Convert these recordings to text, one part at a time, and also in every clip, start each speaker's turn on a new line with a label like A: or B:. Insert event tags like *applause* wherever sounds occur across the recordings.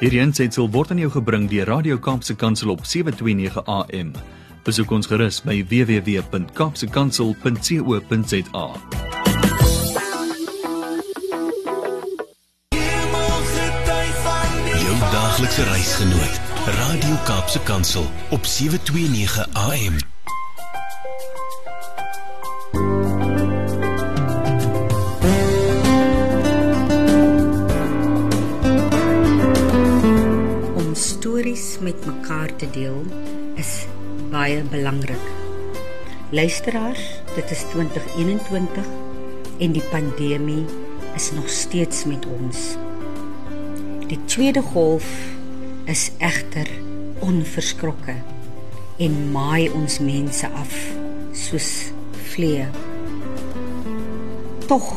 A: Hierdie aanseit word aan jou gebring deur Radio Kaapse Kansel op 7:29 AM. Besoek ons gerus by www.kapsekansel.co.za.
B: Jou daaglikse reisgenoot, Radio Kaapse Kansel op 729 AM.
C: Met mekaar te deel is baie belangrik. Luisteraars, dit is 2021 en die pandemie is nog steeds met ons. Die tweede golf is egter onverskrokke en maai ons mense af soos vlee. Tog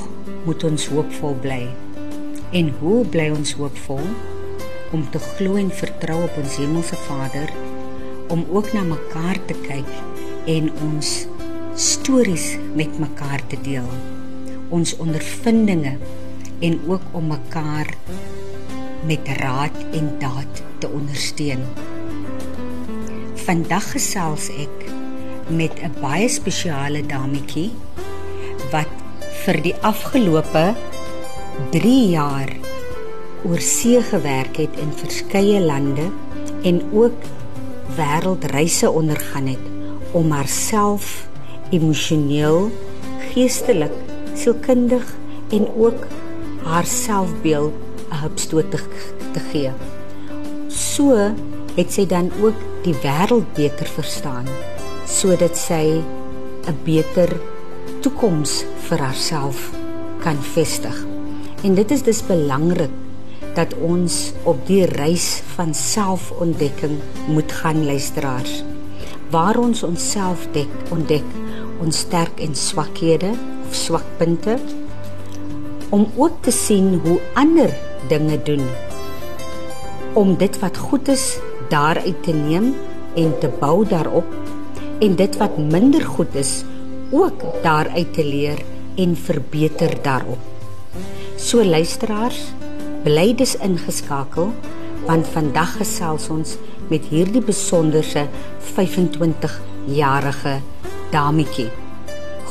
C: moet ons hoopvol bly. En hoe bly ons hoopvol? Om te glo en vertrou op ons hemelse Vader, om ook na mekaar te kyk en ons stories met mekaar te deel. Ons ondervindinge en ook om mekaar met raad en daad te ondersteun. Vandag gesels ek met 'n baie spesiale dametjie wat vir die afgelope 3 jaar oor see gewerk het in verskeie lande en ook wêreldreise ondergaan het om haarself emosioneel, geestelik, sielkundig en ook haar selfbeeld 'n hupstoot te, te gee. So het sy dan ook die wêreldbeker verstaan sodat sy 'n beter toekoms vir haarself kan vestig. En dit is dus belangrik dat ons op die reis van selfontdekking moet gaan luisteraars. Waar ons onsself dek, ontdek ons sterk en swakhede of swakpunte om ook te sien hoe ander dinge doen. Om dit wat goed is daaruit te neem en te bou daarop en dit wat minder goed is ook daaruit te leer en verbeter daarop. So luisteraars, bly dis ingeskakel want vandag gesels ons met hierdie besonderse 25 jarige dametjie.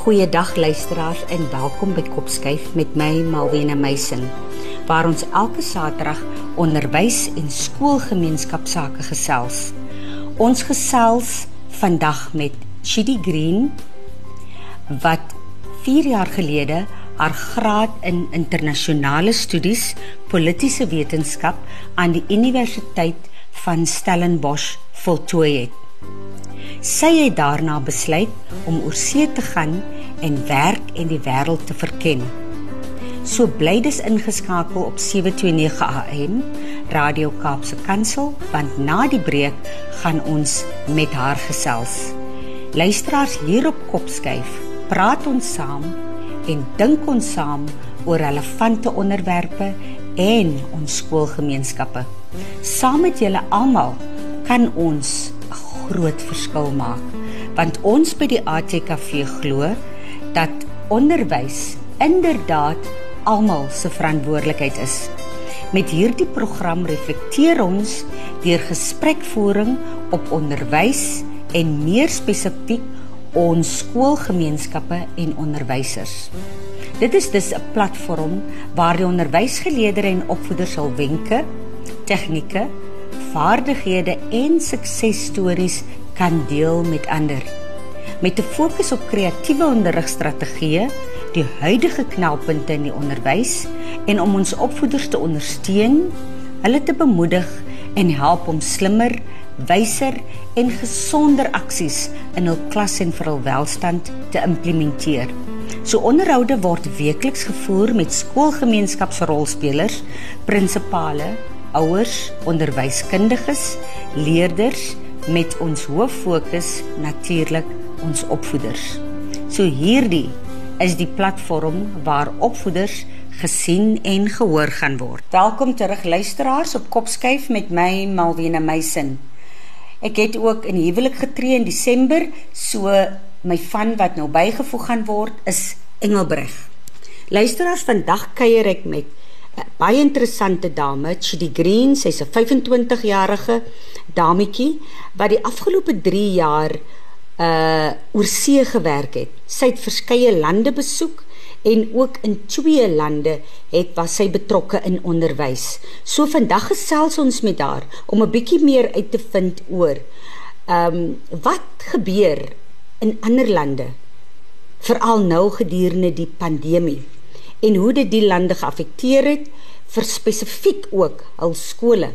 C: Goeiedag luisteraars en welkom by Kopskyf met my Malwena Meisen waar ons elke Saterdag onderwys en skoolgemeenskapsake gesels. Ons gesels vandag met Chidi Green wat 4 jaar gelede haar graad in internasionale studies politieke wetenskap aan die Universiteit van Stellenbosch voltooi het. Sy het daarna besluit om oorsee te gaan en werk en die wêreld te verken. So bly dis ingeskakel op 729 AM Radio Kaapse Kansel want na die breek gaan ons met haar gesels. Luisteraars hier op Kopskyf, praat ons saam en dink ons saam oor relevante onderwerpe en ons skoolgemeenskappe. Saam met julle almal kan ons 'n groot verskil maak want ons by die ATKV glo dat onderwys inderdaad almal se verantwoordelikheid is. Met hierdie program reflekteer ons deur gesprekvoering op onderwys en meer spesifiek ons skoolgemeenskappe en onderwysers. Dit is dus 'n platform waar die onderwysgeleerders en opvoeders hul wenke, tegnieke, vaardighede en suksesstories kan deel met ander. Met 'n fokus op kreatiewe onderrigstrategieë, die huidige knelpunte in die onderwys en om ons opvoeders te ondersteun, hulle te bemoedig en help om slimmer, wyser en gesonder aksies in hul klas en vir hul welstand te implementeer. So onderhoude word weekliks gevoer met skoolgemeenskapsrolspelers, prinsipale, ouers, onderwyskundiges, leerders met ons hoof fokus natuurlik ons opvoeders. So hierdie is die platform waar opvoeders gesien en gehoor gaan word. Welkom terug luisteraars op Kopskyf met my Malwena Meisen. Ek het ook in huwelik getree in Desember, so my van wat nou bygevoeg gaan word is Engelbreg. Luisteraars, vandag kuier ek met baie interessante dame, Chidi Green, sy's 'n 25-jarige dametjie wat die afgelope 3 jaar uh oor see gewerk het. Sy het verskeie lande besoek en ook in twee lande het was sy betrokke in onderwys. So vandag gesels ons met haar om 'n bietjie meer uit te vind oor ehm um, wat gebeur in ander lande veral nou gedurende die pandemie en hoe dit die lande geaffekteer het vir spesifiek ook hul skole.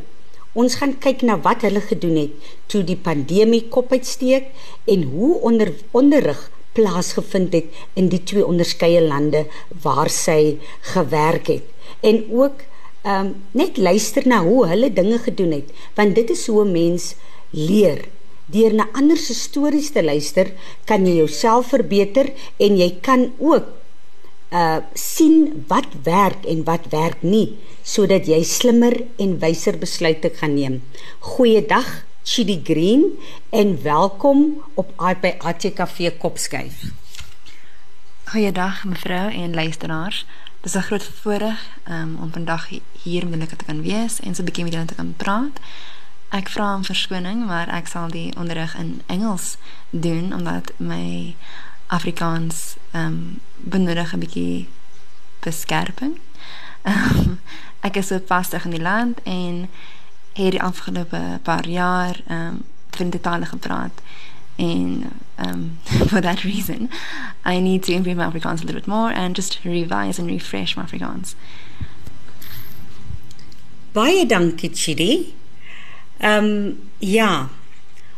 C: Ons gaan kyk na wat hulle gedoen het toe die pandemie kop uitsteek en hoe onder onderrig plaasgevind het in die twee onderskeie lande waar sy gewerk het en ook ehm um, net luister na hoe hulle dinge gedoen het want dit is hoe 'n mens leer deur na ander se stories te luister kan jy jouself verbeter en jy kan ook uh sien wat werk en wat werk nie sodat jy slimmer en wyser besluite kan neem. Goeiedag Chidi Green en welkom op by ATKV Kopskyf.
D: Goeiedag mevrou en luisteraars. Dit is 'n groot voorreg um, om vandag hier met julle te kan wees en so 'n bietjie met julle te kan praat. Ek vra om verskoning, maar ek sal die onderrig in Engels doen omdat my Afrikaans ehm um, benodig 'n bietjie beskerping. Um, *laughs* ek is so vastig in die land en het die afgelope paar jaar ehm um, vriende tale gepraat en um *laughs* for that reason I need to improve my Afrikaans a little bit more and just revise and refresh my Afrikaans.
C: Baie dankie Chidi. Um, ja.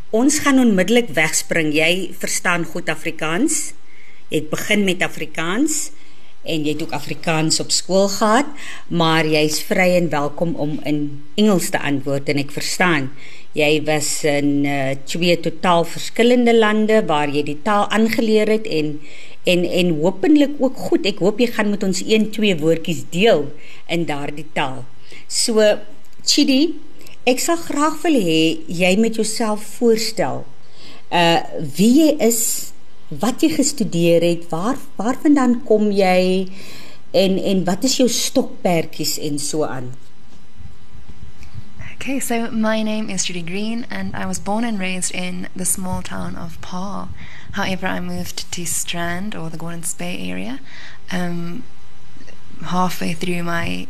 C: Ons gaan onmiddellik wegspring. Jy verstaan goed Afrikaans. Jy begin met Afrikaans en jy het ook Afrikaans op skool gehad, maar jy's vry en welkom om in Engels te antwoord en ek verstaan. Jy was in uh, twee totaal verskillende lande waar jy die taal aangeleer het en en en hopelik ook goed. Ek hoop jy gaan met ons een twee woordjies deel in daardie taal. So Chidi, ek sal graag wil hê jy moet jouself voorstel. Uh wie jy is, wat jy gestudeer het, waar waarvandaan kom jy en en wat is jou stokperdjies en so aan?
D: Okay, so my name is Judy Green and I was born and raised in the small town of Paarl. However, I moved to Strand or the Gordons Bay area um, halfway through my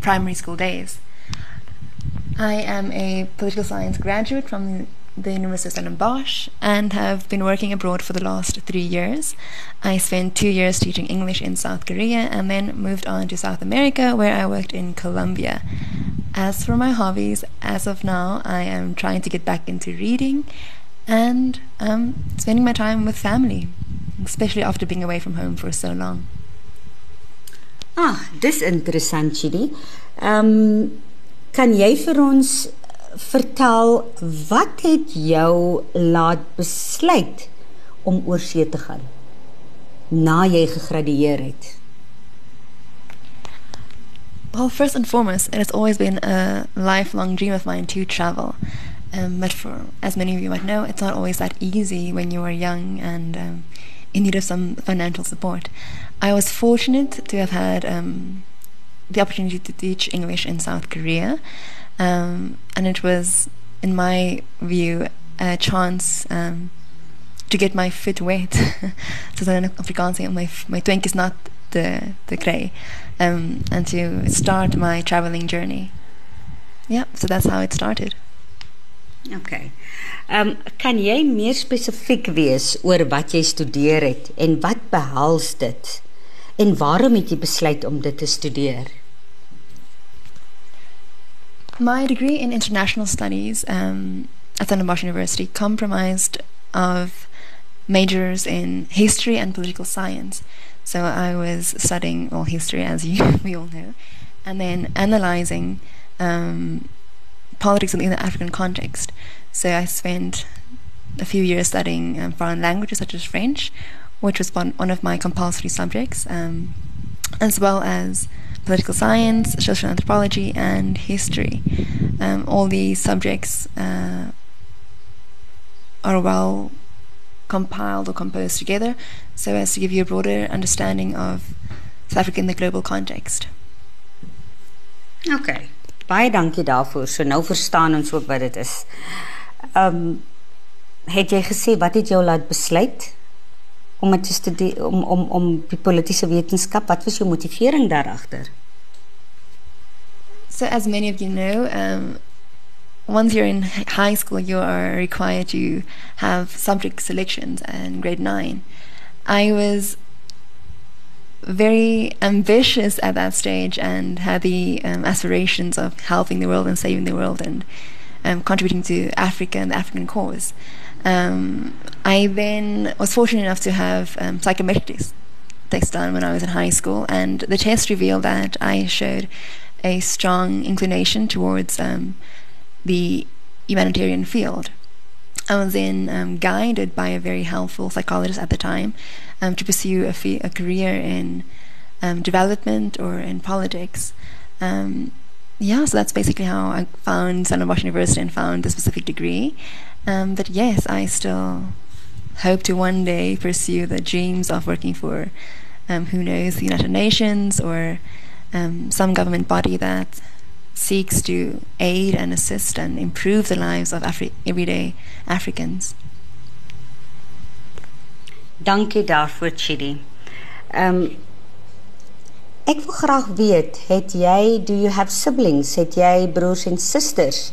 D: primary school days. I am a political science graduate from the University of Stellenbosch and have been working abroad for the last three years. I spent two years teaching English in South Korea and then moved on to South America where I worked in Colombia. As for my hobbies, as of now, I am trying to get back into reading and um, spending my time with family, especially after being away from home for so long.
C: Ah, dis interessant, Chidi. Um, kan jy vir ons vertel wat het jou laat besluit om oor see te gaan na jy gegradueer het?
D: Well, first and foremost, it has always been a lifelong dream of mine to travel. Um, but for as many of you might know, it's not always that easy when you are young and um, in need of some financial support. I was fortunate to have had um, the opportunity to teach English in South Korea, um, and it was, in my view, a chance um, to get my foot wet. *laughs* so dan Afrikaans my my twink is not the the kry um, and to start my traveling journey. Yeah, so that's how it started.
C: Okay. Um kan jy meer spesifiek wees oor wat jy studeer het en wat behels dit? En waarom het jy besluit om dit te studeer?
D: My degree in international studies um, at Stellenbosch University comprised of majors in history and political science. So I was studying well history, as you *laughs* we all know, and then analyzing um, politics in the African context. So I spent a few years studying um, foreign languages such as French, which was one, one of my compulsory subjects, um, as well as political science, social anthropology, and history. Um, all these subjects uh, are well compiled or composed together so as to give you a broader understanding of South Africa in the global context.
C: OK. Baie dankie daarvoor. So nou verstaan ons ook wat dit is. Ehm um, het jy gesê wat het jou laat besluit om te studeer om om om die politieke wetenskap? Wat was jou motivering daar agter?
D: So as many of you know, um once you're in high school, you are required to have subject selections in grade nine. I was very ambitious at that stage and had the um, aspirations of helping the world and saving the world and um, contributing to Africa and the African cause. Um, I then was fortunate enough to have um, psychometrics test done when I was in high school, and the test revealed that I showed a strong inclination towards um, the humanitarian field. I was then um, guided by a very helpful psychologist at the time um, to pursue a, fee- a career in um, development or in politics. Um, yeah, so that's basically how I found Stellenbosch University and found the specific degree. Um, but yes, I still hope to one day pursue the dreams of working for, um, who knows, the United Nations or some government body that seeks to aid and assist and improve the lives of Afri- everyday Africans.
C: Dankie daarvoor, Chidi. Um, ek wil graag weet, het jy do you have siblings? Het jy broers en susters?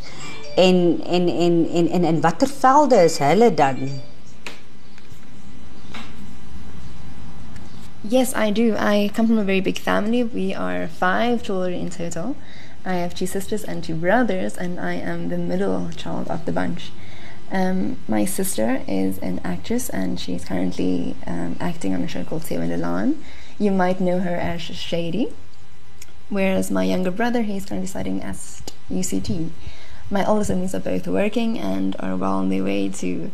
C: En en en en in watter velde is hulle dan?
D: Yes, I do. I come from a very big family. We are five children in total. I have two sisters and two brothers, and I am the middle child of the bunch. Um, my sister is an actress, and she's currently um, acting on a show called 7de Laan. You might know her as Shady. Whereas my younger brother, he's currently studying at UCT. My older siblings are both working and are well on their way to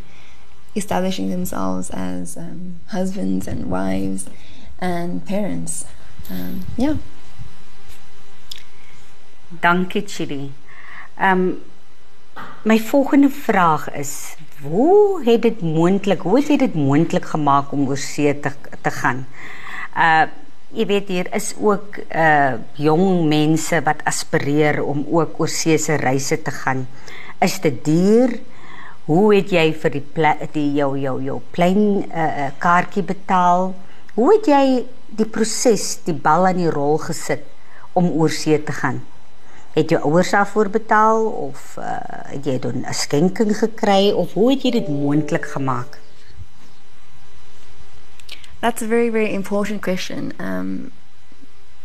D: establishing themselves as um, husbands and wives and parents. Um, yeah.
C: Dankie Chili. Ehm um, my volgende vraag is: Hoe het dit moontlik? Hoe het jy dit moontlik gemaak om oor see te te gaan? Uh jy weet hier is ook uh jong mense wat aspireer om ook oor see se reise te gaan. Is dit duur? Hoe het jy vir die die jou jou jou plein uh kaartjie betaal? Hoe het jy die proses, die bal aan die rol gesit om oor see te gaan? het jou ouers daarvoor betaal of uh, het jy dan 'n skenking gekry of hoe het jy dit moontlik gemaak?
D: That's a very very important question. Um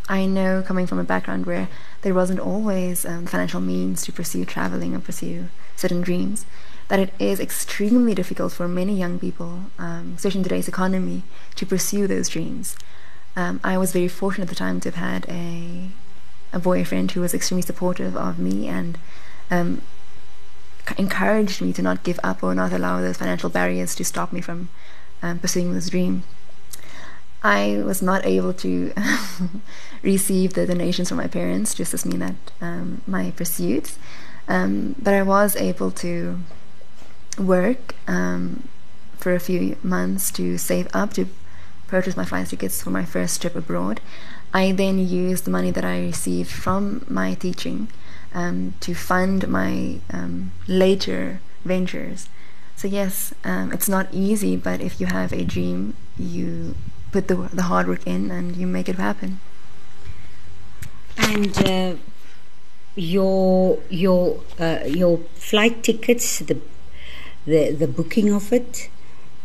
D: I know coming from a background where there wasn't always um, financial means to pursue traveling or pursue certain dreams, that it is extremely difficult for many young people, um, especially in today's economy, to pursue those dreams. Um, I was very fortunate at the time to have had a a boyfriend who was extremely supportive of me and um, encouraged me to not give up or not allow those financial barriers to stop me from um, pursuing this dream. I was not able to *laughs* receive the donations from my parents to assist me in that um, my pursuits, um, but I was able to work um, for a few months to save up to purchase my flight tickets for my first trip abroad. I then used the money that I received from my teaching um, to fund my um, later ventures. So yes, um, it's not easy, but if you have a dream, you put the the hard work in and you make it happen.
C: And uh, your your uh, your flight tickets, the the the booking of it,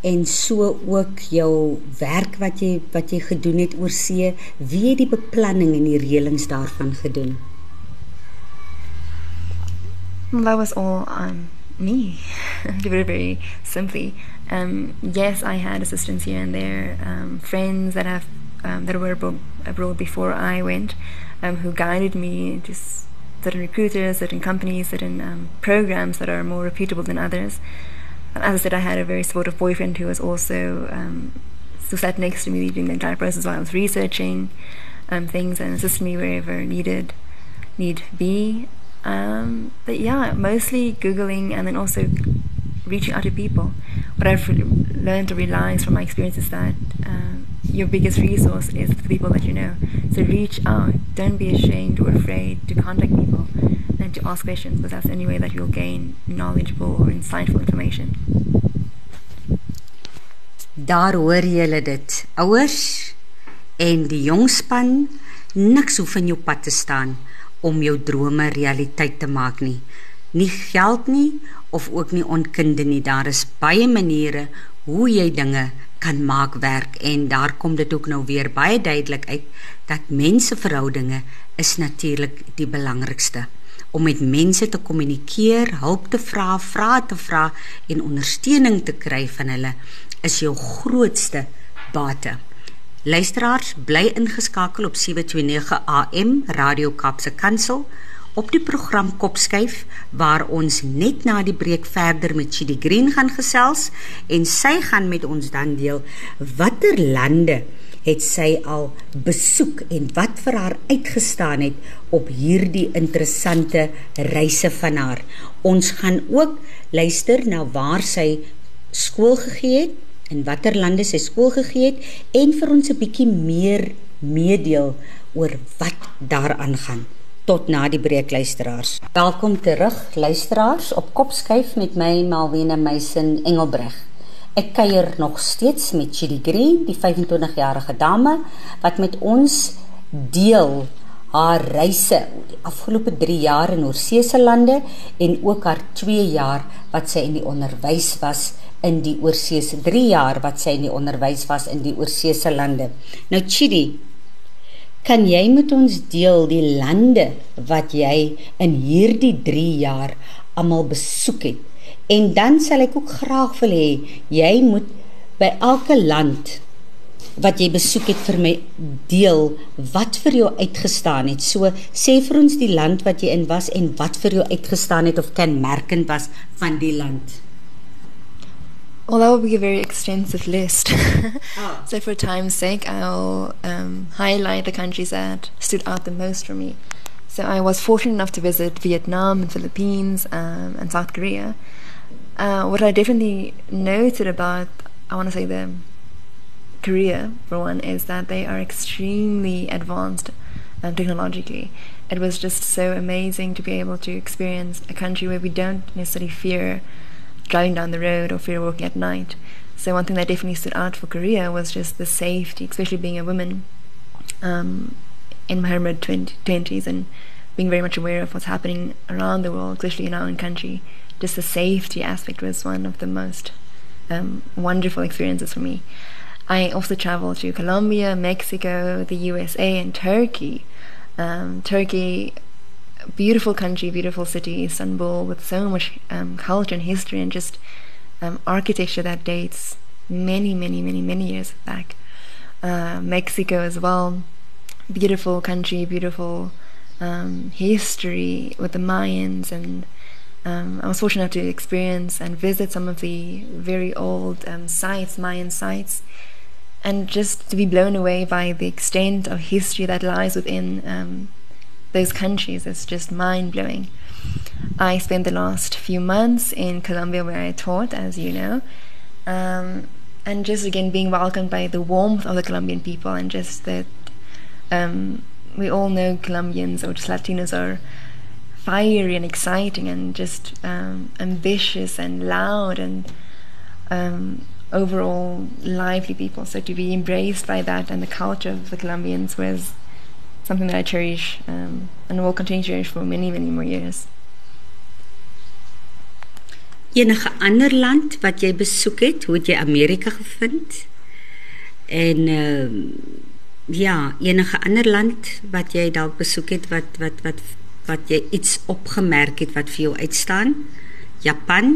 C: en so ook jou werk wat jy wat jy gedoen het oor see, wie het die beplanning en die reëlings daarvan gedoen?
D: Well, that was all um, me, *laughs* it very simply. Um, yes, I had assistants here and there, um, friends that have um, that were abroad, before I went, um, who guided me to certain recruiters, certain companies, certain um, programs that are more reputable than others. as I said, I had a very supportive boyfriend who was also um, sat next to me during the entire process while I was researching um, things and assisted me wherever needed need be. Um, but yeah, mostly googling and then also reaching out to people. What I've learned to realize from my experience is that um, your biggest resource is the people that you know. So reach out. Don't be ashamed or afraid to contact people and to ask questions because that's the only way that you'll gain knowledgeable or insightful information.
C: Daar hoor julle dit. Ouers en die jong span, niks hoef in jou pad te staan om jou drome realiteit te maak nie. Nie geld nie of ook nie onkunde nie. Daar is baie maniere hoe jy dinge kan maak werk en daar kom dit ook nou weer baie duidelik uit dat menseverhoudinge is natuurlik die belangrikste om met mense te kommunikeer, hulp te vra, vrae te vra en ondersteuning te kry van hulle is jou grootste bate. Luisteraars, bly ingeskakel op 729 AM Radio Kapse Kansel op die program Kopskuif waar ons net na die breek verder met Chidi Green gaan gesels en sy gaan met ons dan deel watter lande het sy al besoek en wat vir haar uitgestaan het op hierdie interessante reise van haar. Ons gaan ook luister na waar sy skool gegee het en watter lande sy skool gegee het en vir ons 'n bietjie meer meedeel oor wat daaraan gaan tot na die breek luisteraars. Welkom terug luisteraars op Kopskuif met my Malwena Meisen Engelbreg. Ek kuier nog steeds met Chidi Green, die 25-jarige dame wat met ons deel haar reise die afgelope 3 jaar in oorsese lande en ook haar 2 jaar wat sy in die onderwys was in die oorsese 3 jaar wat sy in die onderwys was in die oorsese lande. Nou Chidi, kan jy met ons deel die lande wat jy in hierdie 3 jaar almal besoek het? En dan sal ek ook graag wil hê jy moet by elke land wat jy besoek het vir my deel wat vir jou uitgestaan het. So sê vir ons die land wat jy in was en wat vir jou uitgestaan het of kenmerkend was van die land.
D: Well, that would be a very extensive list. oh. *laughs* So, for time's sake, I'll um, highlight the countries that stood out the most for me. So, I was fortunate enough to visit Vietnam and Philippines um, and South Korea. Uh, what I definitely noted about, I want to say the Korea, for one, is that they are extremely advanced um, technologically. It was just so amazing to be able to experience a country where we don't necessarily fear driving down the road or fear walking at night. So one thing that definitely stood out for Korea was just the safety, especially being a woman um, in my mid twenties and being very much aware of what's happening around the world, especially in our own country. Just the safety aspect was one of the most um, wonderful experiences for me. I also traveled to Colombia, Mexico, the USA, and Turkey. Um, Turkey beautiful country, beautiful city, Istanbul, with so much um, culture and history and just um, architecture that dates many, many, many, many years back. Uh, Mexico as well, beautiful country, beautiful um, history with the Mayans, and um, I was fortunate enough to experience and visit some of the very old um, sites, Mayan sites. And just to be blown away by the extent of history that lies within um, those countries is just mind blowing. I spent the last few months in Colombia where I taught, as you know, um, and just again being welcomed by the warmth of the Colombian people and just that um, we all know Colombians or just Latinos are fiery and exciting and just um, ambitious and loud and um, overall lively people. So to be embraced by that and the culture of the Colombians was something that I cherish um, and will continue to cherish for many, many more years.
C: Enige ander land wat jy besoek het, hoe het jy Amerika gevind? En ehm uh, ja, enige ander land wat jy dalk besoek het wat wat wat wat jy iets opgemerk het wat vir jou uitstaan? Japan?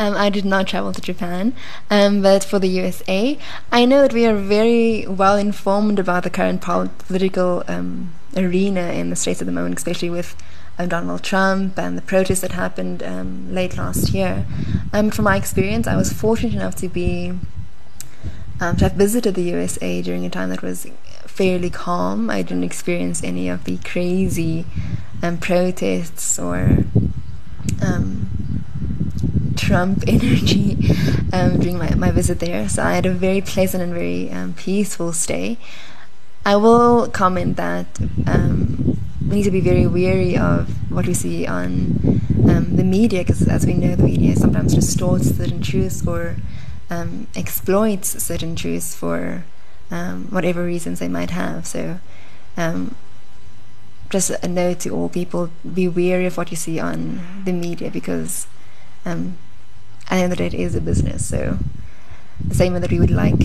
D: Um, I did not travel to Japan, um, but for the USA, I know that we are very well informed about the current political um, arena in the States at the moment, especially with um, Donald Trump and the protests that happened um, late last year. Um, from my experience, I was fortunate enough to be to have visited the USA during a time that was fairly calm. I didn't experience any of the crazy protests or um, Trump *laughs* energy um, during my, my visit there. So I had a very pleasant and very um, peaceful stay. I will comment that um, we need to be very wary of what we see on um, the media, because as we know, the media sometimes distorts certain truths or um, exploits certain truths for um, whatever reasons they might have. So, just a note to all people: be wary of what you see on the media, because um, at the end of the day, it is a business. So, the same way that we would like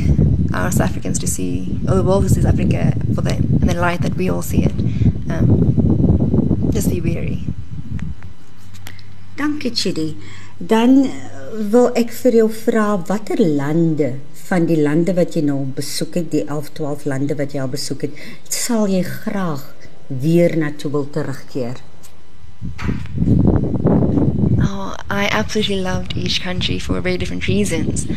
D: our South Africans to see, or the world to see Africa for the in the light that we all see it. Um, just be wary.
C: Dankie Chidi. Dan uh, wil ek vir jou vra watter lande van die lande wat jy nou besoek het, die 11, 12 lande wat jy al besoek het, sal jy graag weer na toe wil terugkeer?
D: Oh, I absolutely loved each country for very different reasons.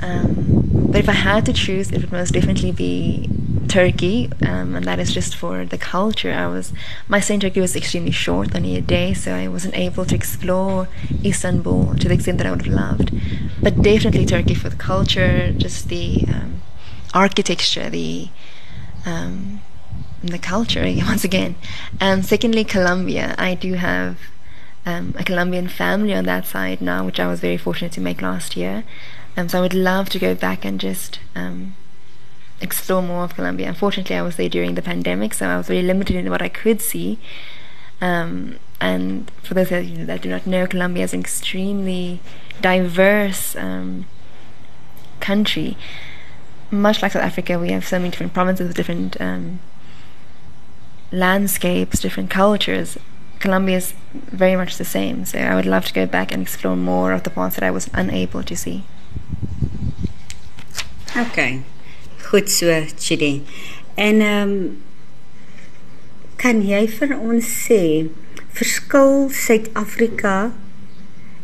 D: Um, but if I had to choose, it would most definitely be Turkey, um, and that is just for the culture. I was my stay in Turkey was extremely short, only a day, so I wasn't able to explore Istanbul to the extent that I would have loved. But definitely Turkey for the culture, just the um, architecture, the um, the culture *laughs* once again. And secondly, Colombia. I do have um, a Colombian family on that side now, which I was very fortunate to make last year. Um, so I would love to go back and just um, explore more of Colombia. Unfortunately, I was there during the pandemic, so I was very limited in what I could see. Um, and for those that, you that do not know, Colombia is an extremely diverse um, country. Much like South Africa, we have so many different provinces with different um, landscapes, different cultures. Colombia is very much the same. So I would love to go back and explore more of the parts that I was unable to see.
C: Okay. Goed so, Chidi. En ehm um, kan jy vir ons sê verskil Suid-Afrika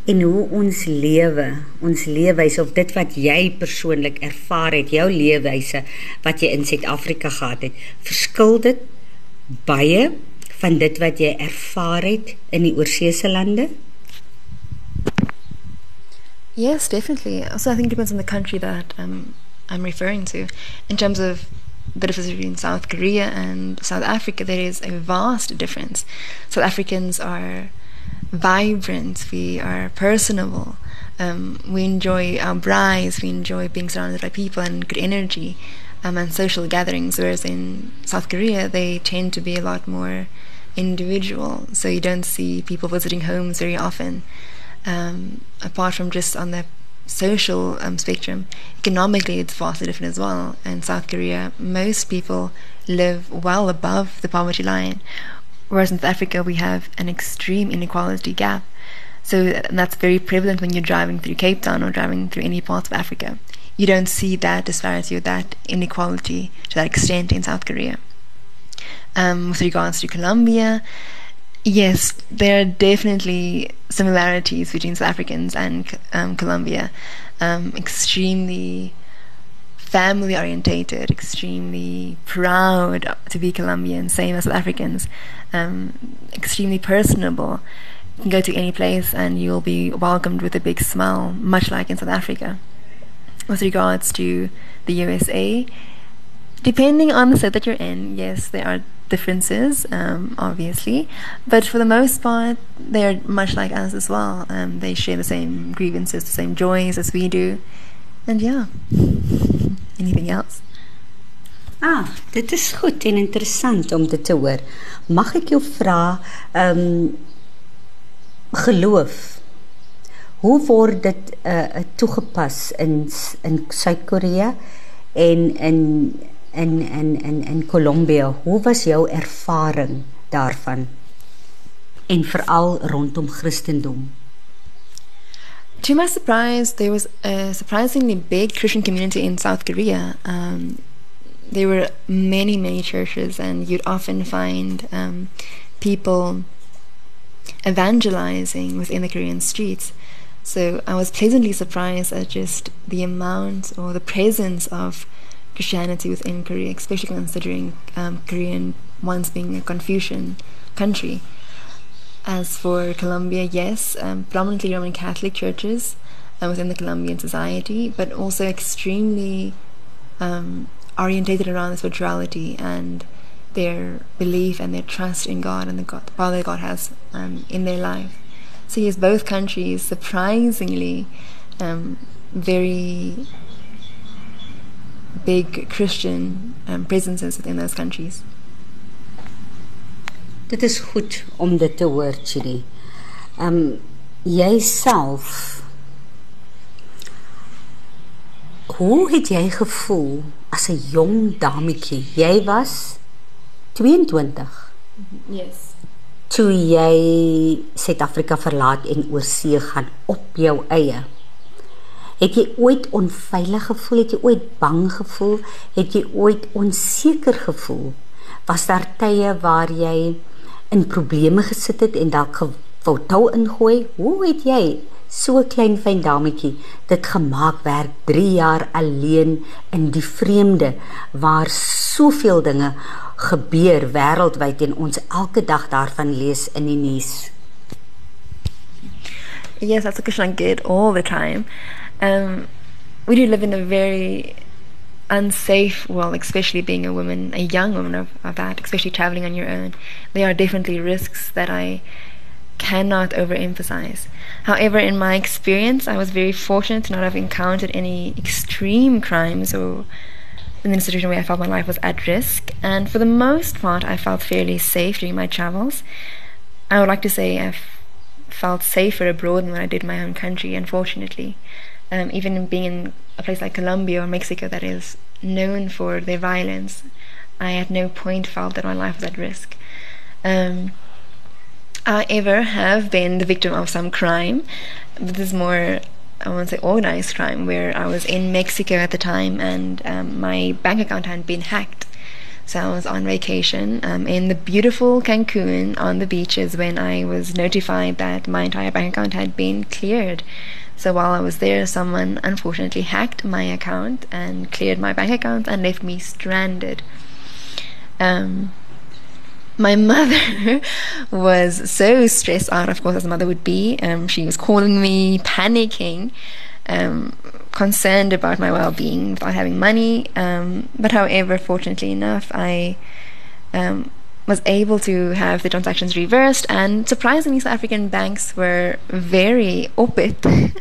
C: en hoe ons lewe, ons leefwyse of dit wat jy persoonlik ervaar het, jou leefwyse wat jy in Suid-Afrika gehad het, verskil dit baie van dit wat jy ervaar het in die oorseese lande?
D: Yes, definitely. Also, I think it depends on the country that um, I'm referring to. In terms of the difference between South Korea and South Africa, there is a vast difference. South Africans are vibrant, we are personable, um, we enjoy our braais, we enjoy being surrounded by people and good energy um, and social gatherings, whereas in South Korea, they tend to be a lot more individual, so you don't see people visiting homes very often. Um, apart from just on the social um, spectrum, economically it's vastly different as well. In South Korea, most people live well above the poverty line, whereas in South Africa we have an extreme inequality gap. So that's very prevalent when you're driving through Cape Town or driving through any parts of Africa. You don't see that disparity or that inequality to that extent in South Korea. Um, with regards to Colombia, Yes, there are definitely similarities between South Africans and um, Colombia. Um, extremely family orientated, extremely proud to be Colombian, same as South Africans. Um, extremely personable. You can go to any place and you'll be welcomed with a big smile, much like in South Africa. With regards to the USA, depending on the set that you're in, yes, there are differences, um, obviously, but for the most part, they're much like us as well. Um, they share the same grievances, the same joys as we do, and yeah. *laughs* Anything else?
C: Ah, dit is goed en interessant om dit te hoor. Mag ek jou vra, ehm um, geloof. Hoe word dit uh toegepas in in Suid-Korea en in in in in in Colombia. Hoe was jou ervaring daarvan? En veral rondom Christendom.
D: To my surprise, there was a surprisingly big Christian community in South Korea. Um, there were many, many churches, and you'd often find um, people evangelizing within the Korean streets. So I was pleasantly surprised at just the amount or the presence of Christianity within Korea, especially considering um, Korean once being a Confucian country. As for Colombia, yes, um, predominantly Roman Catholic churches uh, within the Colombian society, but also extremely um, orientated around their spirituality and their belief and their trust in God and the God, Father God has um, in their life. So yes, both countries surprisingly um, very big Christian um, presences within those countries.
C: Dit is goed om dit te hoor, Chidi. Um, jouself Hoe het jy gevoel as 'n jong dametjie? Jy was 22.
D: Yes.
C: Toe jy Suid-Afrika verlaat en oor see gaan op jou eie. Het jy ooit onveilig gevoel? Het jy ooit bang gevoel? Het jy ooit onseker gevoel? Was daar tye waar jy in probleme gesit het en dalk gefoto ingooi? Hoe het jy so klein fyn dametjie dit gemaak werk 3 jaar alleen in die vreemde waar soveel dinge gebeur wêreldwyd en ons elke dag daarvan lees in die nuus.
D: Yes, that's a question I get all the time. Um, we do live in a very unsafe world, especially being a woman, a young woman of, of that, especially traveling on your own. There are definitely risks that I cannot overemphasize. However, in my experience, I was very fortunate to not have encountered any extreme crimes or in a situation where I felt my life was at risk. And for the most part, I felt fairly safe during my travels. I would like to say I've felt safer abroad than when I did in my own country, unfortunately. Um, even being in a place like Colombia or Mexico that is known for their violence, I at no point felt that my life was at risk. Um, I ever have been the victim of some crime. But this is more, I want to say, organized crime, where I was in Mexico at the time and um, my bank account had been hacked. So I was on vacation um, in the beautiful Cancun on the beaches when I was notified that my entire bank account had been cleared. So while I was there, someone unfortunately hacked my account and cleared my bank account and left me stranded. Um, my *laughs* mother was so stressed out, of course, as a mother would be. Um, she was calling me, panicking, um, concerned about my well being without having money. Um, but, however, fortunately enough, I um, was able to have the transactions reversed, and surprisingly, South African banks were very open. *laughs*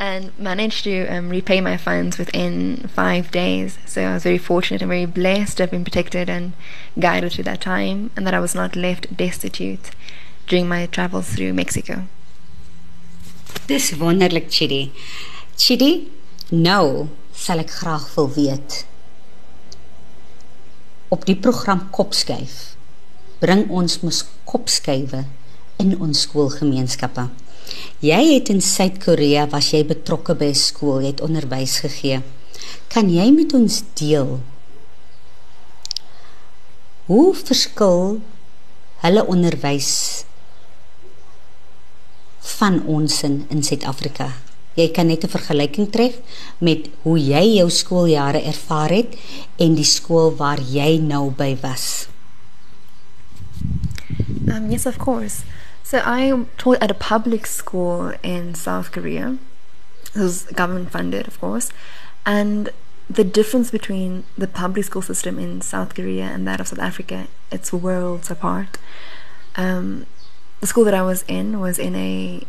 D: and managed to um, repay my funds within five days. So I was very fortunate and very blessed to have been protected and guided through that time, and that I was not left destitute during my travels through Mexico.
C: Dis wonderlik, Chidi. Chidi, nou sal ek graag wil weet. Op die program Kopskuif bring ons mos kopskuive in ons skoolgemeenskappe. Jy het in Suid-Korea was jy betrokke by skool, jy het onderwys gegee. Kan jy met ons deel hoe verskil hulle onderwys van ons in in Suid-Afrika? Jy kan net 'n vergelyking tref met hoe jy jou skooljare ervaar het en die skool waar jy nou by was.
D: Um yes of course. So I taught at a public school in South Korea. It was government funded, of course. And the difference between the public school system in South Korea and that of South Africa, it's worlds apart. Um, the school that I was in was in a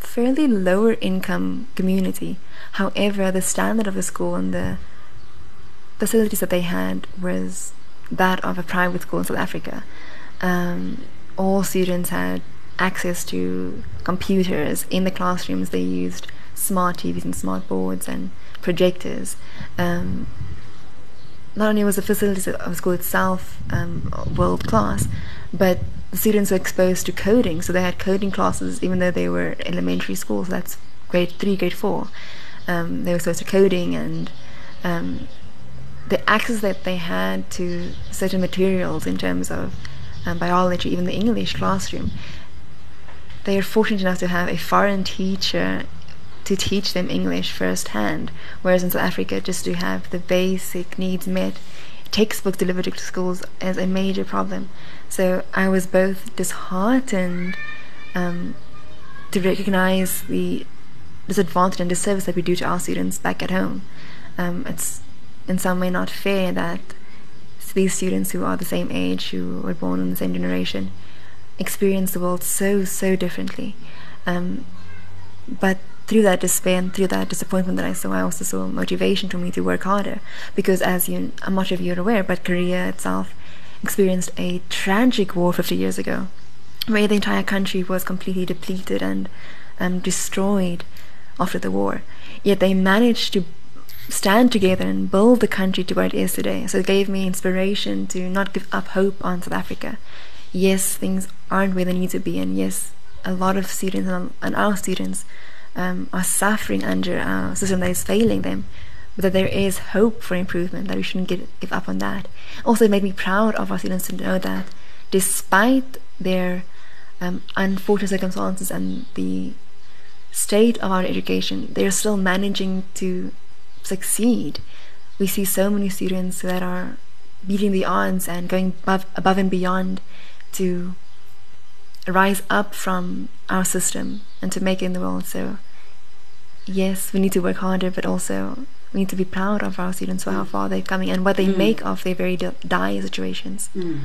D: fairly lower income community. However, the standard of the school and the facilities that they had was that of a private school in South Africa. Um, all students had access to computers in the classrooms. They used smart TVs and smart boards and projectors. Um, not only was the facilities of the school itself um, world class, but the students were exposed to coding. So they had coding classes, even though they were elementary schools. So that's grade three, grade four. Um, they were exposed to coding and um, the access that they had to certain materials in terms of um, biology, even the English classroom, they are fortunate enough to have a foreign teacher to teach them English firsthand. Whereas in South Africa, just to have the basic needs met, textbooks delivered to schools is a major problem. So I was both disheartened um, to recognize the disadvantage and disservice that we do to our students back at home. Um, it's in some way not fair that these students who are the same age, who were born in the same generation, experience the world so, so differently. Um, but through that despair and through that disappointment that I saw, I also saw motivation for me to work harder. Because as you, not sure if you're aware, but Korea itself experienced a tragic war 50 years ago, where the entire country was completely depleted and um, destroyed after the war. Yet they managed to stand together and build the country to where it is today. So it gave me inspiration to not give up hope on South Africa. Yes, things aren't where they need to be, and yes, a lot of students and our students um, are suffering under a system that is failing them, but that there is hope for improvement, that we shouldn't get, give up on that. Also, it made me proud of our students to know that despite their um, unfortunate circumstances and the state of our education, they're still managing to succeed. We see so many students that are beating the odds and going above, above and beyond to rise up from our system and to make it in the world. So, yes, we need to work harder, but also we need to be proud of our students for how far they're coming and what they mm. make of their very dire situations.
C: Mm.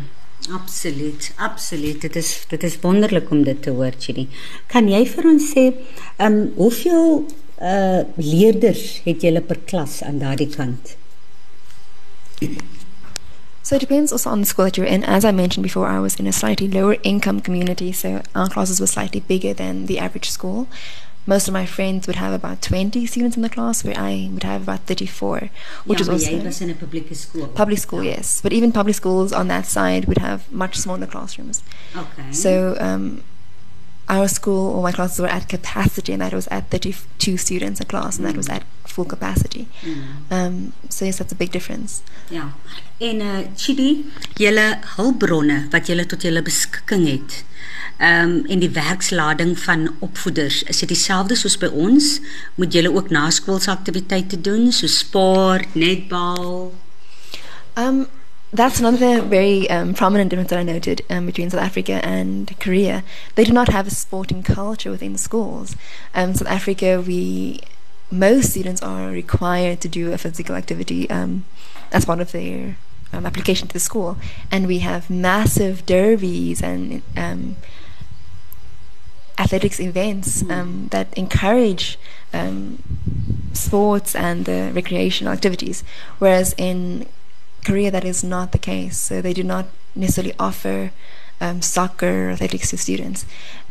C: Absoluut, absoluut. Dit is dit is wonderlik om dit te hoor, Chidi. Kan jy vir ons sê, ehm um, hoeveel uh leerders het julle per klas aan daardie kant?
D: So it depends also on the school that you're in. As I mentioned before, I was in a slightly lower income community, so our classes were slightly bigger than the average school. Most of my friends would have about 20 students in the class, where I would have about 34, which
C: ja,
D: is also Yeah,
C: was in a public school.
D: Public school, ja. yes, but even public schools on that side would have much smaller classrooms.
C: Okay.
D: So um, our school, all my classes were at capacity, and that was at 32 students a class, and that was at full capacity. Mm. Um, so yes, that's a big difference.
C: Ja. En uh Chidi, julle hulpbronne wat julle tot julle beskikking het. Ehm um, en die werkslading van opvoeders, is dit dieselfde soos by ons? Moet julle ook naskoolsaktiwiteite doen, so sport, netbal?
D: Um that's another very um, prominent difference that I noted um, between South Africa and Korea. They do not have a sporting culture within the schools. Um, South Africa, we most students are required to do a physical activity um, as part of their um, application to the school, and we have massive derbies and um, athletics events mm. that encourage sports and the recreational activities. Whereas in Korea, that is not the case. So they do not necessarily offer um, soccer or athletics to students.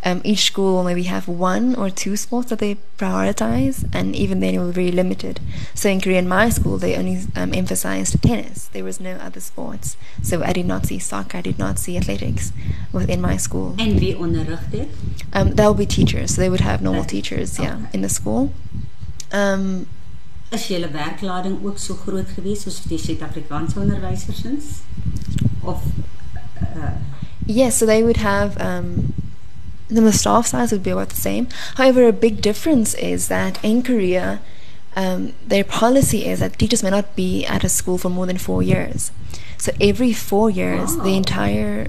D: Um, each school will maybe have one or two sports that they prioritize, and even then it will be very limited. So in Korea, in my school, they only um, emphasized tennis. There was no other sports. So I did not see soccer, I did not see athletics within my school.
C: And wie onderrig dit?
D: Um, that will be teachers. So they would have normal teachers, yeah, in the school. Um,
C: is julle werklading ook so groot geweest soos vir die Suid-Afrikaanse? Of uh,
D: Yes, so they would have um, the staff size would be about the same. However, a big difference is that in Korea, um, their policy is that teachers may not be at a school for more than four years. So every four years, oh. the entire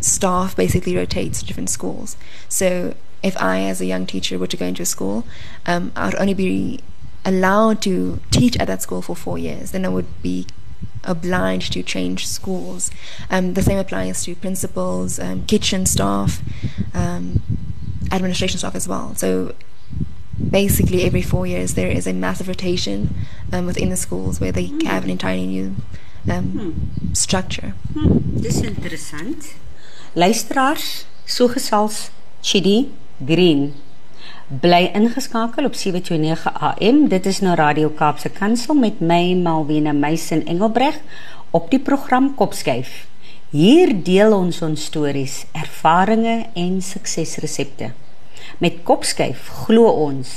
D: staff basically rotates to different schools. So if I, as a young teacher, were to go into a school, um, I would only be allowed to teach at that school for four years, then I would be obliged to change schools. Um, the same applies to principals, um, kitchen staff, um, administration staff as well. So basically, every four years there is a massive rotation um, within the schools where they mm. have an entirely new um, hmm. structure.
C: Hmm. Dis interessant. Luisteraars, so gesels Chidi Green bly ingeskakel op 729 AM. Dit is nou Radio Kaapse Kansel met my Malwena Meisen Engelbreg op die program Kopskyf. Hier deel ons ons stories, ervarings en suksesresepte. Met Kopskyf glo ons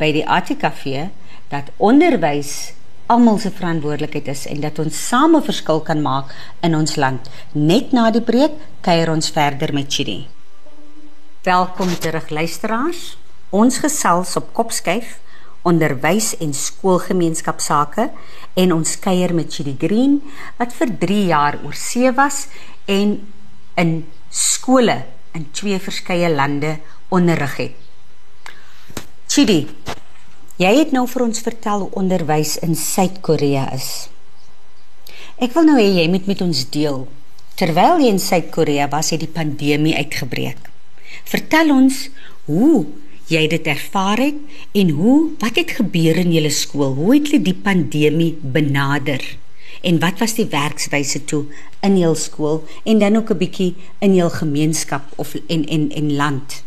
C: by die ATKV dat onderwys almal se verantwoordelikheid is en dat ons same verskil kan maak in ons land. Net na die breek kuier ons verder met Chidi. Welkom terug luisteraars. Ons gesels op Kopskyf onderwys en skoolgemeenskapsake en ons kuier met Chidi Green wat vir 3 jaar oor see was en in skole in twee verskeie lande onderrig het. Chidi, Jy het nou vir ons vertel hoe onderwys in Suid-Korea is. Ek wil nou hê jy moet met ons deel. Terwyl jy in Suid-Korea was, het die pandemie uitgebreek. Vertel ons hoe jy dit ervaar het en hoe wat het gebeur in julle skool? Hoe het julle die pandemie benader? En wat was die werkswyse toe in jul skool en dan ook 'n bietjie in jul gemeenskap of en en en land?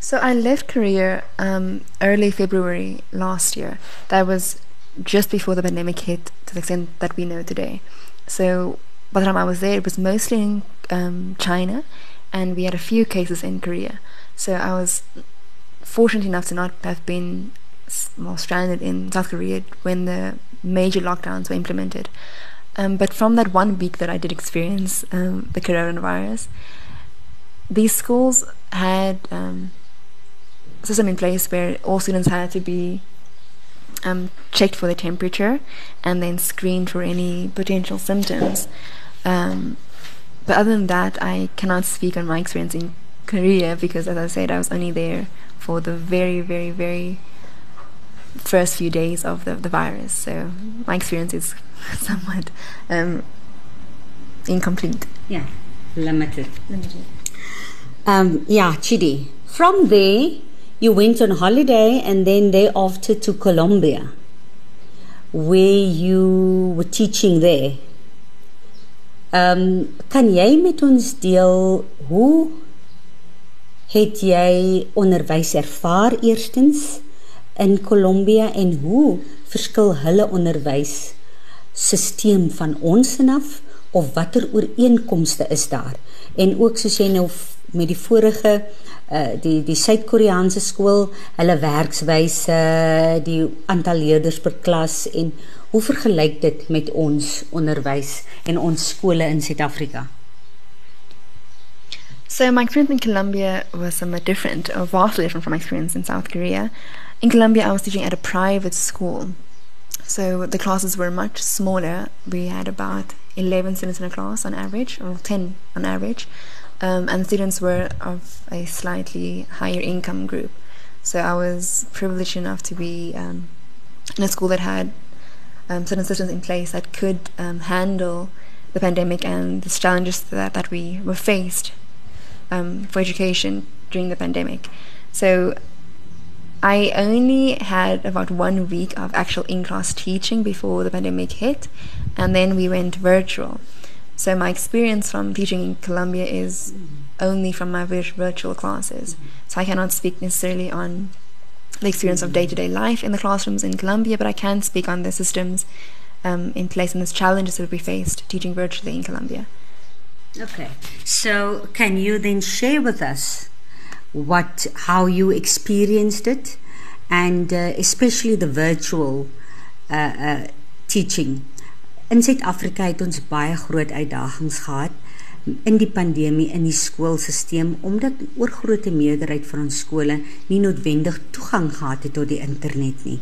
D: So I left Korea um, early February last year. That was just before the pandemic hit to the extent that we know today. So by the time I was there, it was mostly in um, China, and we had a few cases in Korea. So I was fortunate enough to not have been well, stranded in South Korea when the major lockdowns were implemented. Um, but from that one week that I did experience um, the coronavirus, these schools had um, a system in place where all students had to be um, checked for the temperature and then screened for any potential symptoms. Um, but other than that, I cannot speak on my experience in Korea because, as I said, I was only there for the very, very, very first few days of the, the virus. So my experience is *laughs* somewhat um, incomplete.
C: Yeah, limited.
D: Limited.
C: Um, yeah, Chidi. From there, you went on holiday and then thereafter to Colombia, where you were teaching there. Um, kan jy met ons deel hoe het jy onderwys ervaar eerstens? In Colombia en hoe verskil hulle onderwys stelsel van ons af? Of watter ooreenkomste is daar? En ook soos jy nou met die vorige uh, die die Suid-Koreaanse skool hulle werkswyse die aantal leerders per klas en hoe vergelyk dit met ons onderwys en ons skole in Suid-Afrika
D: So my experience in Colombia was somewhat different, or vastly different from my experience in South Korea. In Colombia, I was teaching at a private school, so the classes were much smaller. We had about 11 students in a class on average, or 10 on average, um, and students were of a slightly higher income group. So I was privileged enough to be um, in a school that had um, certain systems in place that could um, handle the pandemic and the challenges that, that we were faced um, for education during the pandemic. So I only had about one week of actual in class teaching before the pandemic hit, and then we went virtual. So my experience from teaching in Colombia is only from my virtual classes. So I cannot speak necessarily on the experience of day to day life in the classrooms in Colombia, but I can speak on the systems um, in place and the challenges that we faced teaching virtually in Colombia.
C: Okay. So, can you then share with us what how you experienced it and uh, especially the virtual uh uh teaching? In Suid-Afrika het ons baie groot uitdagings gehad in die pandemie in die skoolstelsel omdat oor grootte meerderheid van ons skole nie noodwendig toegang gehad het tot die internet nie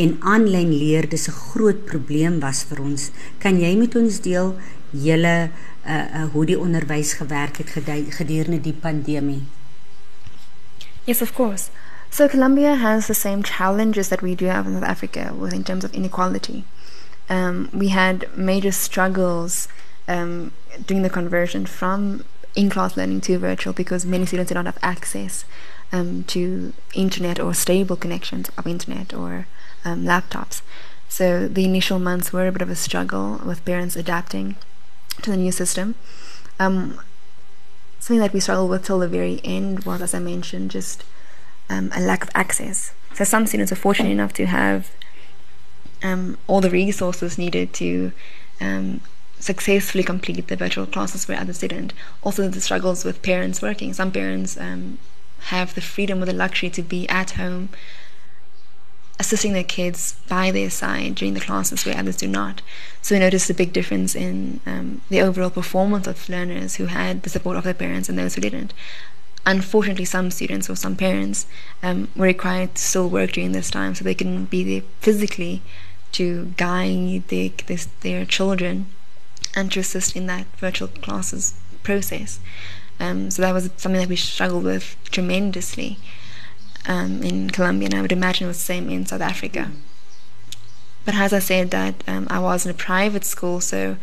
C: en aanlyn leer dis 'n groot probleem was vir ons. Kan jy met ons deel julle uh, uh hoe die onderwys gewerk het gedurende die pandemie?
D: Yes, of course. So Colombia has the same challenges that we do have in South Africa with in terms of inequality. Um, we had major struggles um, doing the conversion from in-class learning to virtual because many students did not have access um, to internet or stable connections of internet or um, laptops. So the initial months were a bit of a struggle with parents adapting to the new system. Um, something that we struggled with till the very end was, as I mentioned, just um, a lack of access. So some students are fortunate enough to have um, all the resources needed to um, successfully complete the virtual classes where others didn't. Also, the struggles with parents working. Some parents um, have the freedom or the luxury to be at home assisting their kids by their side during the classes where others do not. So we noticed a big difference in um, the overall performance of learners who had the support of their parents and those who didn't. Unfortunately, some students or some parents um, were required to still work during this time so they couldn't be there physically to guide their, their, their children and to assist in that virtual classes process. Um, so that was something that we struggled with tremendously. Um, in Colombia, and I would imagine it was the same in South Africa. But as I said, that um, I was in a private school, so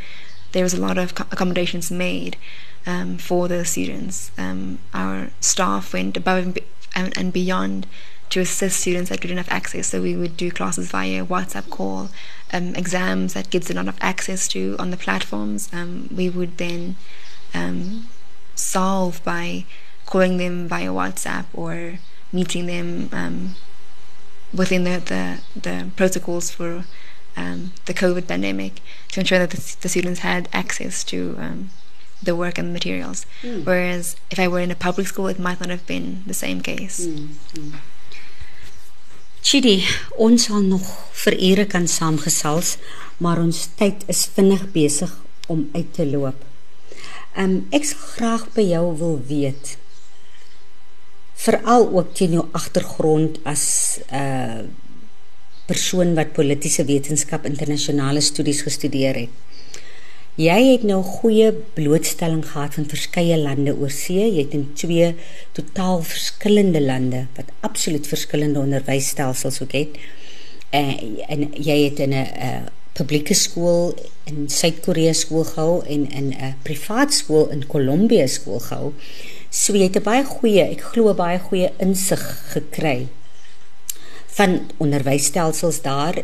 D: there was a lot of accommodations made um, for the students. Um, our staff went above and, beyond to assist students that didn't have access. So we would do classes via WhatsApp call, um, exams that kids did not have access to on the platforms. Um, we would then um, solve by calling them via WhatsApp or meeting them um, within the, the, the, protocols for um, the COVID pandemic to ensure that the, the students had access to um, the work and the materials. Mm. Whereas if I were in a public school, it might not have been the same case. Mm. Mm.
C: Chidi, ons sal nog vir ure kan saamgesels, maar ons tyd is vinnig besig om uit te loop. Um ek sal graag by jou wil weet veral ook teen jou agtergrond as 'n uh, persoon wat politieke wetenskap internasionale studies gestudeer het. Jy het nou goeie blootstelling gehad van verskeie lande oor see. Jy het in twee totaal verskillende lande wat absoluut verskillende onderwysstelsels ook het. En, en jy het in 'n uh, publieke skool in Suid-Korea skool gehou en in 'n privaat skool in Kolumbie skool gehou. So jy het 'n baie goeie, ek glo baie goeie insig gekry van onderwysstelsels daar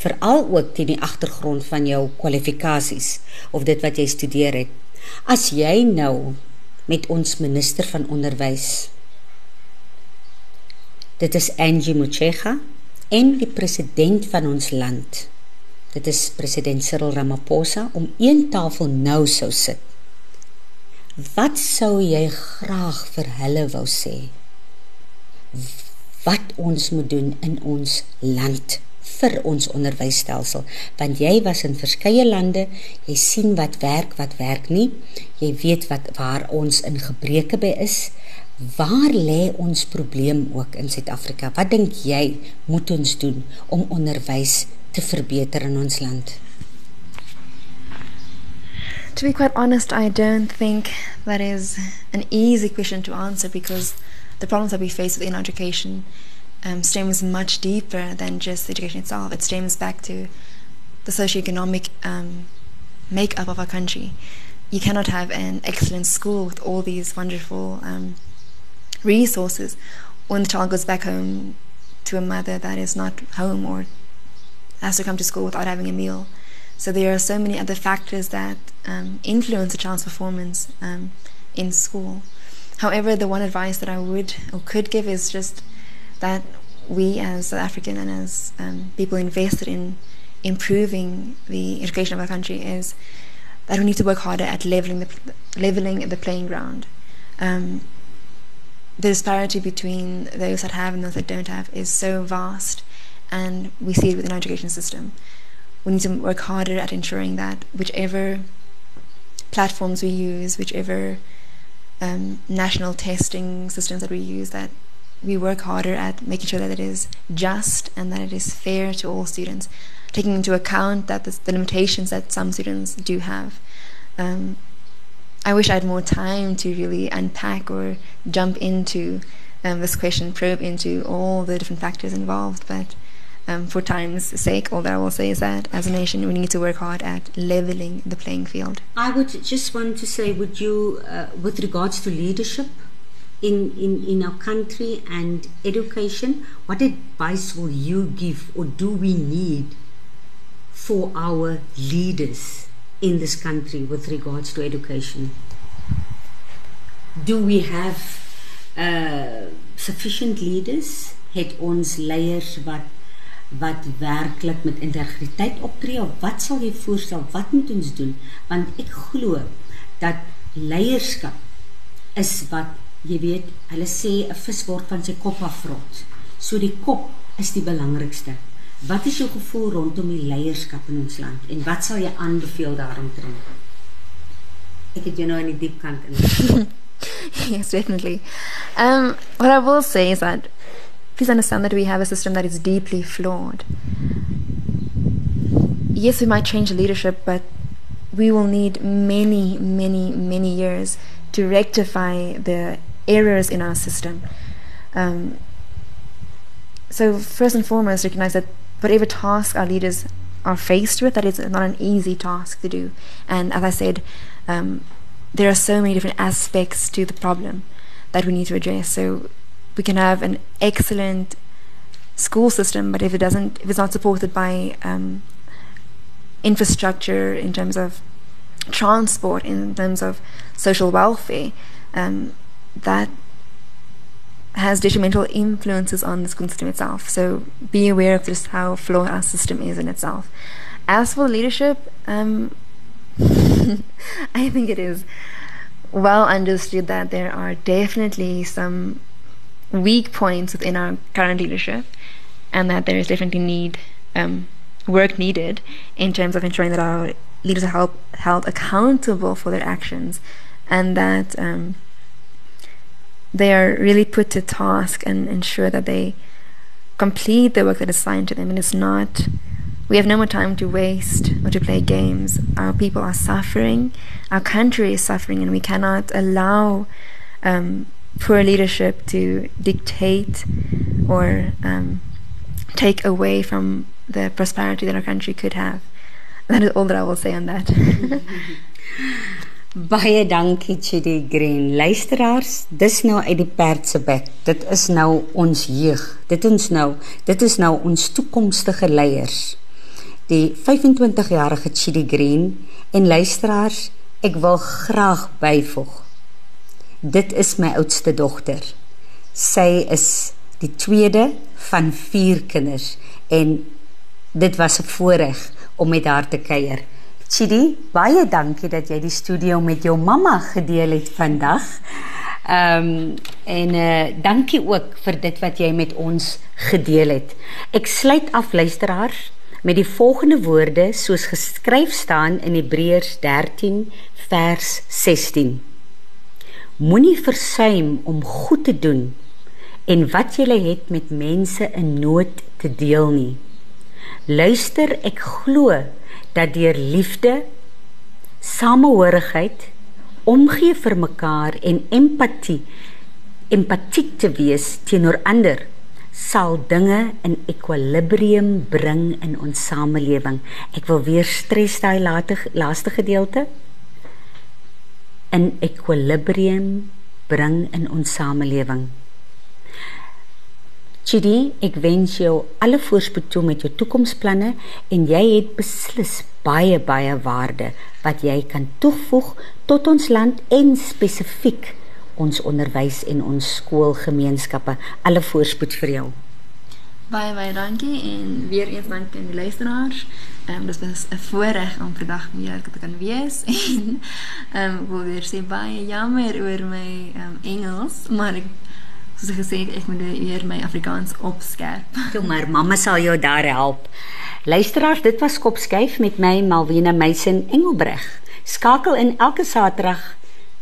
C: veral ook teen die agtergrond van jou kwalifikasies of dit wat jy studeer het. As jy nou met ons minister van onderwys dit is Angie Motshega en die president van ons land. Dit is president Cyril Ramaphosa om een tafel nou sou sit. Wat sou jy graag vir hulle wou sê? wat ons moet doen in ons land vir ons onderwysstelsel? Want jy was in verskeie lande jy sien wat werk wat werk nie. Jy weet wat waar ons in gebreke by is. Waar lê ons probleem ook in Suid-Afrika? Wat dink jy moet ons doen om onderwys te verbeter in ons land
D: To be quite honest, I don't think that is an easy question to answer because the problems that we face within education um, stems much deeper than just education itself. It stems back to the socioeconomic um, makeup of our country. You cannot have an excellent school with all these wonderful um, resources when the child goes back home to a mother that is not home or has to come to school without having a meal. So there are so many other factors that um, influence a child's performance um, in school. However, the one advice that I would or could give is just that we as South African and as um, people invested in improving the education of our country is that we need to work harder at leveling the leveling the playing ground. Um, the disparity between those that have and those that don't have is so vast, and we see it within our education system. We need to work harder at ensuring that whichever platforms we use, whichever um, national testing systems that we use that we work harder at making sure that it is just and that it is fair to all students, taking into account that the, the limitations that some students do have. Um, I wish I had more time to really unpack or jump into um, this question, probe into all the different factors involved, but um, for time's sake, all that I will say is that as a nation, we need to work hard at leveling the playing field.
C: I would just want to say, would you, uh, with regards to leadership in, in, in our country and education, what advice will you give or do we need for our leaders in this country with regards to education? Do we have uh, sufficient leaders? Het ons leiers wat wat werklik met integriteit optree of wat sal jy voorstel wat moet ons doen? Want ek glo dat leierskap is wat jy weet hulle sê 'n vis word van sy kop afrot so die kop is die belangrikste. Wat is jou gevoel rondom die leierskap in ons land en wat sal jy aanbeveel daaromtrent ek het jou nou in die diep kant in.
D: Yes definitely. Um what i will say is that please understand that we have a system that is deeply flawed. Yes, we might change leadership, but we will need many, many, many years to rectify the errors in our system. Um, so first and foremost, recognize that whatever task our leaders are faced with, that is not an easy task to do. And as I said, um, there are so many different aspects to the problem that we need to address. So we can have an excellent school system, but if it doesn't, if it's not supported by um, infrastructure in terms of transport, in terms of social welfare, um, that has detrimental influences on the school system itself. So be aware of just how flawed our system is in itself. As for leadership, um, *laughs* I think it is well understood that there are definitely some weak points within our current leadership, and that there is definitely need um, work needed in terms of ensuring that our leaders are held, held accountable for their actions, and that um, they are really put to task and ensure that they complete the work that is assigned to them. And it's not we have no more time to waste or to play games. Our people are suffering. Our country is suffering and we cannot allow um, poor leadership to dictate or um, take away from the prosperity that our country could have that is all that I will say on that *laughs*
C: Baie dankie Chidi Green. Luisteraars, dis nou uit die perd se bek. Dit is nou ons jeug. Dit ons nou, dit is nou ons toekomstige leiers. Die 25-jarige Chidi Green en luisteraars, ek wil graag byvoeg. Dit is my oudste dogter. Sy is die tweede van 4 kinders en dit was 'n voorreg om met haar te kuier. Chidi, baie dankie dat jy die studio met jou mamma gedeel het vandag. Ehm um, en eh uh, dankie ook vir dit wat jy met ons gedeel het. Ek sluit af luisteraars met die volgende woorde soos geskryf staan in Hebreërs 13 vers 16. Moenie versuim om goed te doen en wat jy het met mense in nood te deel nie. Luister, ek glo dat deur liefde, samehorigheid, omgee vir mekaar en empatie, empatiek te wees teenoor ander sal dinge in ekwilibrium bring in ons samelewing. Ek wil weer stres daai laaste gedeelte. In ekwilibrium bring in ons samelewing. Chidi, ek wens jou alle voorspoed toe met jou toekomsplanne en jy het beslis baie baie waarde wat jy kan toevoeg tot ons land en spesifiek ons onderwys en ons skoolgemeenskappe. Alle voorspoed vir jou.
D: Baie baie dankie en weer eens dankie aan die luisteraars. Ehm um, dit was 'n voorreg om vandag weer te kan wees *laughs* en ehm um, wil weer sê baie jammer oor my ehm um, Engels, maar ek soos ek gesê het, ek moet weer my Afrikaans opskerp. *laughs*
C: Toe maar mamma sal jou daar help. Luisteraars, dit was Kopskyf met my Malwena Meisen Engelbreg. Skakel in elke Saterdag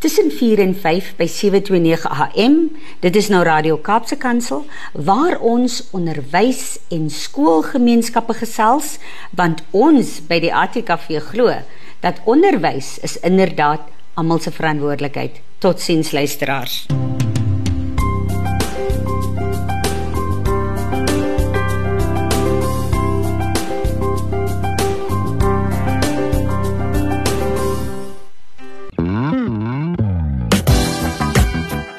C: tussen 4 en 5 by 729 AM. Dit is nou Radio Kaapse Kansel waar ons onderwys en skoolgemeenskappe gesels want ons by die ATKV glo dat onderwys is inderdaad almal se verantwoordelikheid. Totsiens luisteraars. Mm.